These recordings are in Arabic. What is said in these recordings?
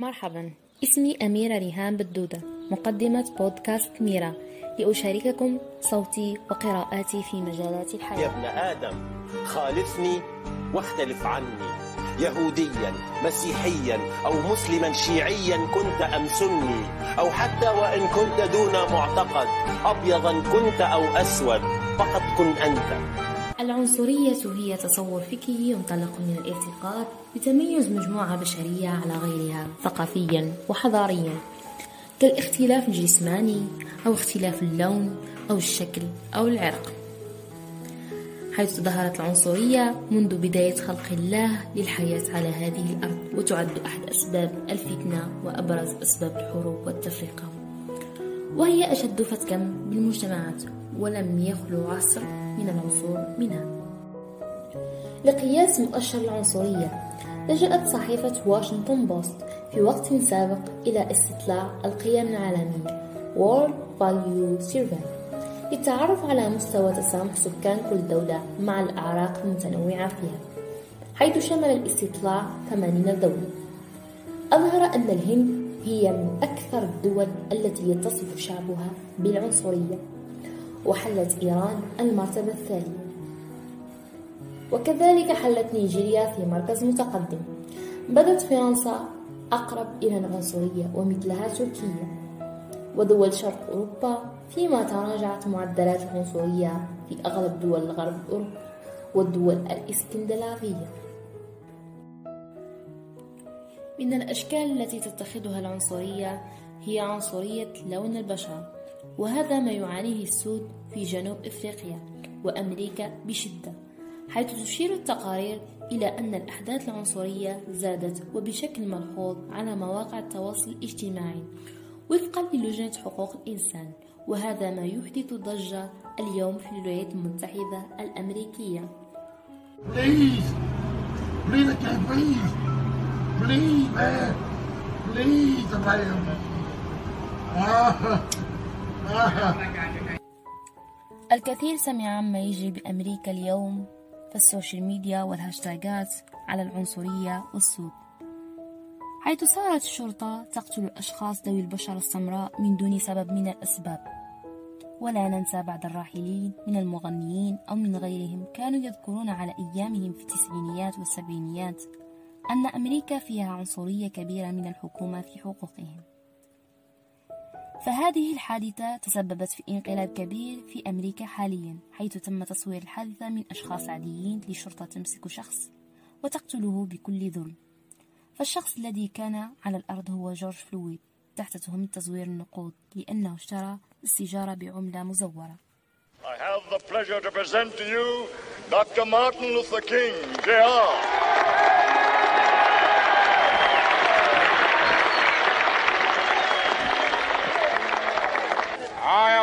مرحبا. اسمي أميرة ريهام بدودة مقدمة بودكاست ميرا. لأشارككم صوتي وقراءاتي في مجالات الحياة. يا ابن آدم خالفني واختلف عني. يهوديا مسيحيا أو مسلما شيعيا كنت أم سني. أو حتى وإن كنت دون معتقد أبيضا كنت أو أسود فقط كن أنت. العنصرية هي تصور فكري ينطلق من الاعتقاد بتميز مجموعة بشرية على غيرها ثقافيا وحضاريا. كالاختلاف الجسماني أو اختلاف اللون أو الشكل أو العرق. حيث ظهرت العنصرية منذ بداية خلق الله للحياة على هذه الأرض وتعد أحد أسباب الفتنة وأبرز أسباب الحروب والتفرقة. وهي أشد فتكا بالمجتمعات ولم يخلو عصر من العصور منها. لقياس مؤشر العنصرية لجأت صحيفة واشنطن بوست في وقت سابق إلى استطلاع القيم العالمية World Value Survey للتعرف على مستوى تسامح سكان كل دولة مع الأعراق المتنوعة فيها حيث شمل الاستطلاع 80 دولة. أظهر أن الهند هي من أكثر الدول التي يتصف شعبها بالعنصرية وحلت إيران المرتبة الثانية. وكذلك حلت نيجيريا في مركز متقدم. بدت فرنسا أقرب إلى العنصرية ومثلها تركيا. ودول شرق أوروبا فيما تراجعت معدلات العنصرية في أغلب دول الغرب الأوروبي والدول الإسكندنافية. من الأشكال التي تتخذها العنصرية هي عنصرية لون البشرة وهذا ما يعانيه السود في جنوب إفريقيا وأمريكا بشدة حيث تشير التقارير إلى أن الأحداث العنصرية زادت وبشكل ملحوظ على مواقع التواصل الاجتماعي وفقا للجنة حقوق الإنسان وهذا ما يحدث ضجة اليوم في الولايات المتحدة الأمريكية Please, please, I can't breathe. Please, man, please, man. Ah, ah. الكثير سمع عما يجري بأمريكا اليوم في ال social media والهاشتاجات على العنصرية والسود حيث صارت الشرطة تقتل الأشخاص ذوي البشرة السمراء من دون سبب من الأسباب ولا ننسى بعض الراحلين من المغنيين أو من غيرهم كانوا يذكرون على أيامهم في التسعينيات والسبعينيات أن أمريكا فيها عنصرية كبيرة من الحكومة في حقوقهم فهذه الحادثة تسببت في انقلاب كبير في أمريكا حاليا حيث تم تصوير الحادثة من أشخاص عاديين للشرطة تمسك شخص وتقتله بكل ظلم فالشخص الذي كان على الأرض هو جورج فلويد تحت تهمة تزوير النقود لأنه اشترى السيجارة بعملة مزورة I have the pleasure to present to you Dr. Martin Luther King, Jr.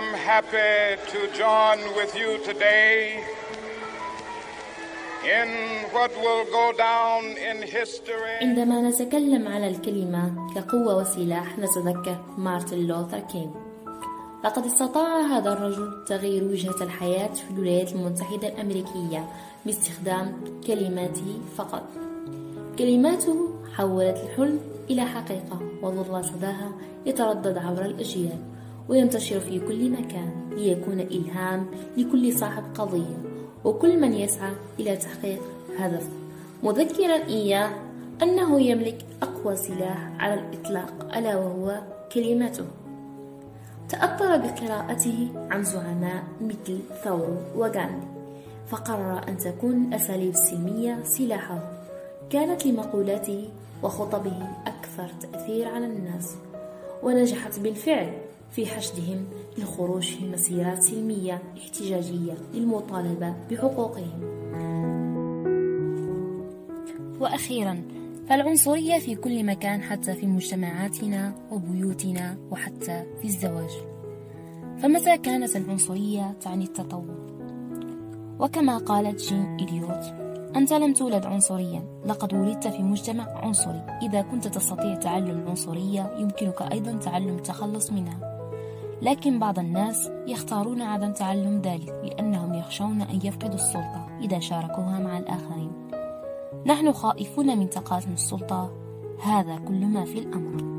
I am happy to join with you today in what will go down in history. عندما نتكلم على الكلمة كقوة وسلاح نتذكر مارتن لوثر كينغ. لقد استطاع هذا الرجل تغيير وجهة الحياة في الولايات المتحدة الأمريكية باستخدام كلماته فقط. كلماته حولت الحلم إلى حقيقة وظل صداها يتردد عبر الأجيال. وينتشر في كل مكان ليكون إلهام لكل صاحب قضية وكل من يسعى إلى تحقيق هدف. مذكرا إياه أنه يملك أقوى سلاح على الإطلاق ألا وهو كلمته. تأثر بقراءته عن زعماء مثل ثورو وغاندي فقرر أن تكون الأساليب السلمية سلاحه. كانت لمقولاته وخطبه أكثر تأثير على الناس ونجحت بالفعل. في حشدهم للخروج في مسيرات سلمية احتجاجية للمطالبة بحقوقهم. وأخيرا فالعنصرية في كل مكان حتى في مجتمعاتنا وبيوتنا وحتى في الزواج. فمتى كانت العنصرية تعني التطور؟ وكما قالت جين إليوت أنت لم تولد عنصريا لقد ولدت في مجتمع عنصري. إذا كنت تستطيع تعلم العنصرية يمكنك أيضا تعلم التخلص منها. لكن بعض الناس يختارون عدم تعلم ذلك لأنهم يخشون أن يفقدوا السلطة إذا شاركوها مع الآخرين. نحن خائفون من تقاسم السلطة. هذا كل ما في الأمر.